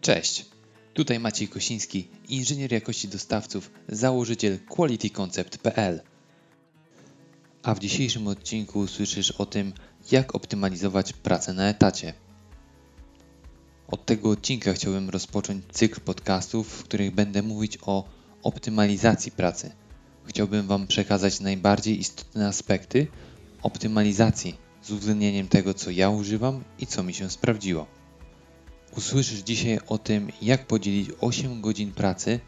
Cześć, tutaj Maciej Kosiński, inżynier jakości dostawców, założyciel qualityconcept.pl. A w dzisiejszym odcinku usłyszysz o tym, jak optymalizować pracę na etacie. Od tego odcinka chciałbym rozpocząć cykl podcastów, w których będę mówić o optymalizacji pracy. Chciałbym Wam przekazać najbardziej istotne aspekty optymalizacji z uwzględnieniem tego, co ja używam i co mi się sprawdziło. Usłyszysz dzisiaj o tym, jak podzielić 8 godzin pracy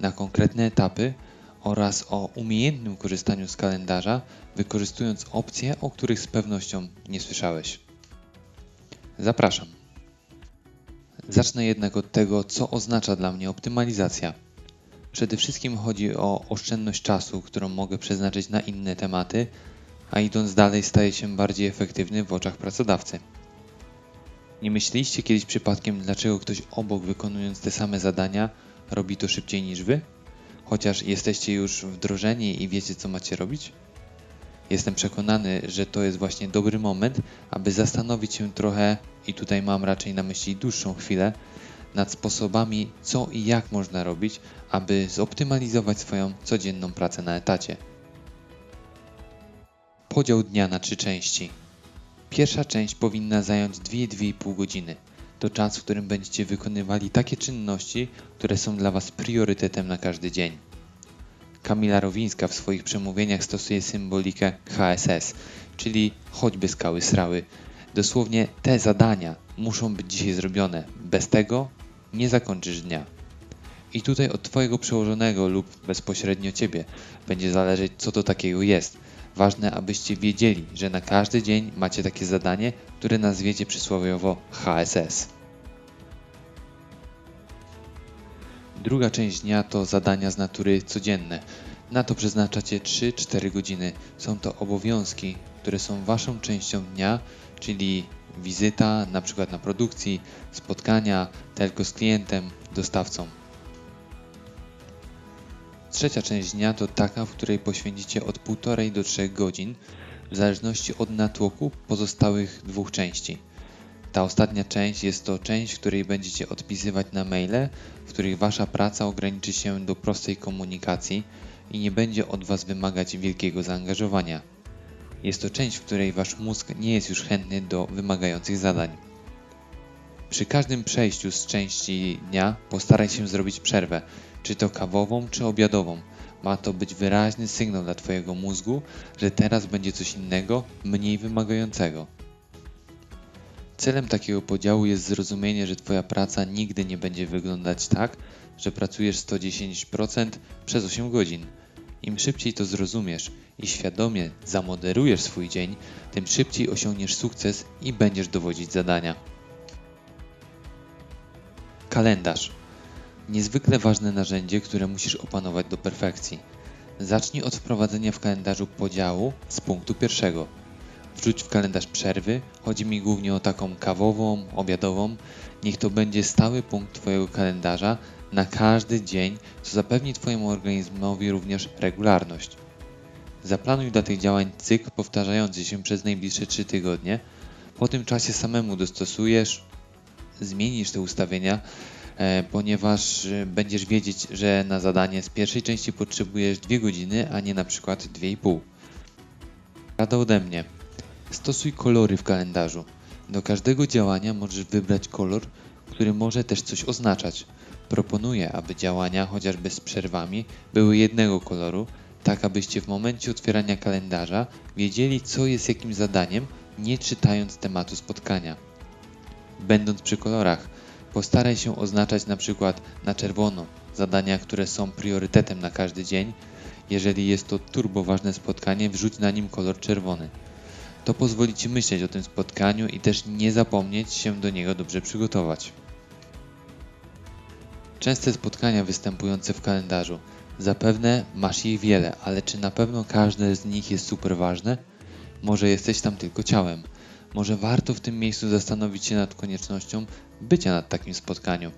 na konkretne etapy oraz o umiejętnym korzystaniu z kalendarza, wykorzystując opcje, o których z pewnością nie słyszałeś. Zapraszam. Zacznę jednak od tego, co oznacza dla mnie optymalizacja. Przede wszystkim chodzi o oszczędność czasu, którą mogę przeznaczyć na inne tematy, a idąc dalej staje się bardziej efektywny w oczach pracodawcy. Nie myśleliście kiedyś przypadkiem, dlaczego ktoś obok wykonując te same zadania robi to szybciej niż wy? Chociaż jesteście już wdrożeni i wiecie, co macie robić? Jestem przekonany, że to jest właśnie dobry moment, aby zastanowić się trochę, i tutaj mam raczej na myśli dłuższą chwilę, nad sposobami, co i jak można robić, aby zoptymalizować swoją codzienną pracę na etacie. Podział dnia na trzy części. Pierwsza część powinna zająć 2-2,5 godziny. To czas, w którym będziecie wykonywali takie czynności, które są dla Was priorytetem na każdy dzień. Kamila Rowińska w swoich przemówieniach stosuje symbolikę HSS, czyli choćby skały srały. Dosłownie te zadania muszą być dzisiaj zrobione. Bez tego nie zakończysz dnia. I tutaj od Twojego przełożonego lub bezpośrednio Ciebie będzie zależeć, co to takiego jest – Ważne, abyście wiedzieli, że na każdy dzień macie takie zadanie, które nazwiecie przysłowiowo HSS. Druga część dnia to zadania z natury codzienne. Na to przeznaczacie 3-4 godziny. Są to obowiązki, które są waszą częścią dnia, czyli wizyta na przykład na produkcji, spotkania, tylko z klientem, dostawcą. Trzecia część dnia to taka, w której poświęcicie od 1,5 do 3 godzin, w zależności od natłoku pozostałych dwóch części. Ta ostatnia część jest to część, w której będziecie odpisywać na maile, w których wasza praca ograniczy się do prostej komunikacji i nie będzie od was wymagać wielkiego zaangażowania. Jest to część, w której wasz mózg nie jest już chętny do wymagających zadań. Przy każdym przejściu z części dnia postaraj się zrobić przerwę, czy to kawową, czy obiadową. Ma to być wyraźny sygnał dla Twojego mózgu, że teraz będzie coś innego, mniej wymagającego. Celem takiego podziału jest zrozumienie, że Twoja praca nigdy nie będzie wyglądać tak, że pracujesz 110% przez 8 godzin. Im szybciej to zrozumiesz i świadomie zamoderujesz swój dzień, tym szybciej osiągniesz sukces i będziesz dowodzić zadania. Kalendarz. Niezwykle ważne narzędzie, które musisz opanować do perfekcji. Zacznij od wprowadzenia w kalendarzu podziału z punktu pierwszego. Wrzuć w kalendarz przerwy, chodzi mi głównie o taką kawową, obiadową. Niech to będzie stały punkt Twojego kalendarza na każdy dzień, co zapewni Twojemu organizmowi również regularność. Zaplanuj dla tych działań cykl powtarzający się przez najbliższe 3 tygodnie. Po tym czasie samemu dostosujesz, zmienisz te ustawienia, ponieważ e, będziesz wiedzieć, że na zadanie z pierwszej części potrzebujesz 2 godziny, a nie na przykład 2,5. Rada ode mnie. Stosuj kolory w kalendarzu. Do każdego działania możesz wybrać kolor, który może też coś oznaczać. Proponuję, aby działania, chociażby z przerwami, były jednego koloru, tak abyście w momencie otwierania kalendarza wiedzieli, co jest jakim zadaniem, nie czytając tematu spotkania. Będąc przy kolorach, postaraj się oznaczać na przykład na czerwono zadania, które są priorytetem na każdy dzień. Jeżeli jest to turbo ważne spotkanie, wrzuć na nim kolor czerwony. To pozwoli Ci myśleć o tym spotkaniu i też nie zapomnieć się do niego dobrze przygotować. Częste spotkania występujące w kalendarzu. Zapewne masz ich wiele, ale czy na pewno każde z nich jest super ważne? Może jesteś tam tylko ciałem. Może warto w tym miejscu zastanowić się nad koniecznością bycia na takim spotkaniu.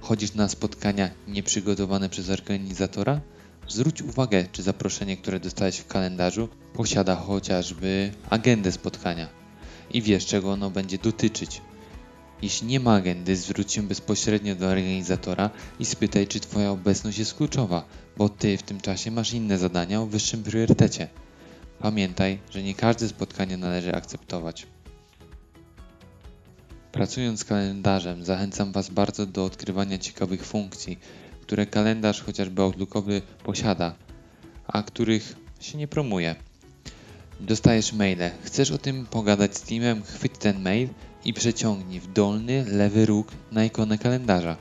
Chodzisz na spotkania nieprzygotowane przez organizatora? Zwróć uwagę, czy zaproszenie, które dostałeś w kalendarzu, posiada chociażby agendę spotkania i wiesz, czego ono będzie dotyczyć. Jeśli nie ma agendy, zwróć się bezpośrednio do organizatora i spytaj, czy Twoja obecność jest kluczowa, bo Ty w tym czasie masz inne zadania o wyższym priorytecie. Pamiętaj, że nie każde spotkanie należy akceptować. Pracując z kalendarzem, zachęcam Was bardzo do odkrywania ciekawych funkcji, które kalendarz chociażby Outlookowy posiada, a których się nie promuje. Dostajesz maile. Chcesz o tym pogadać z teamem? Chwyć ten mail i przeciągnij w dolny lewy róg na ikonę kalendarza.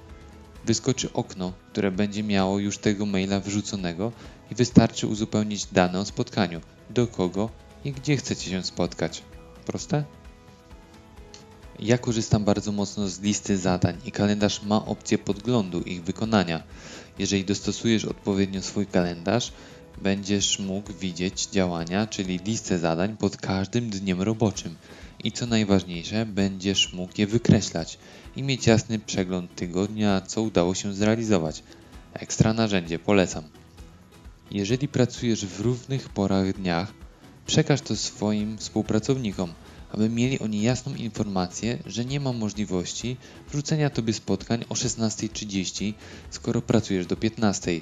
Wyskoczy okno, które będzie miało już tego maila wrzuconego i wystarczy uzupełnić dane o spotkaniu, do kogo i gdzie chcecie się spotkać. Proste? Ja korzystam bardzo mocno z listy zadań i kalendarz ma opcję podglądu ich wykonania. Jeżeli dostosujesz odpowiednio swój kalendarz, będziesz mógł widzieć działania, czyli listę zadań pod każdym dniem roboczym. I co najważniejsze, będziesz mógł je wykreślać i mieć jasny przegląd tygodnia, co udało się zrealizować. Ekstra narzędzie, polecam. Jeżeli pracujesz w równych porach dniach, przekaż to swoim współpracownikom, aby mieli oni jasną informację, że nie ma możliwości wrzucenia tobie spotkań o 16.30, skoro pracujesz do 15.00.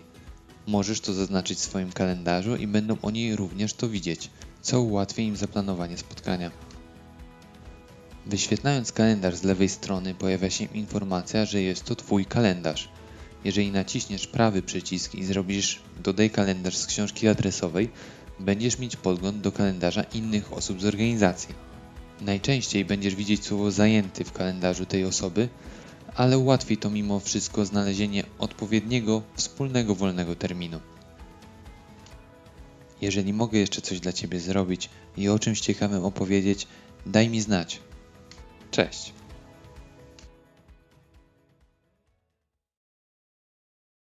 Możesz to zaznaczyć w swoim kalendarzu i będą oni również to widzieć, co ułatwi im zaplanowanie spotkania. Wyświetlając kalendarz z lewej strony pojawia się informacja, że jest to Twój kalendarz. Jeżeli naciśniesz prawy przycisk i zrobisz Dodaj kalendarz z książki adresowej, będziesz mieć podgląd do kalendarza innych osób z organizacji. Najczęściej będziesz widzieć słowo zajęty w kalendarzu tej osoby, ale ułatwi to mimo wszystko znalezienie odpowiedniego, wspólnego wolnego terminu. Jeżeli mogę jeszcze coś dla Ciebie zrobić i o czymś ciekawym opowiedzieć, daj mi znać. Cześć!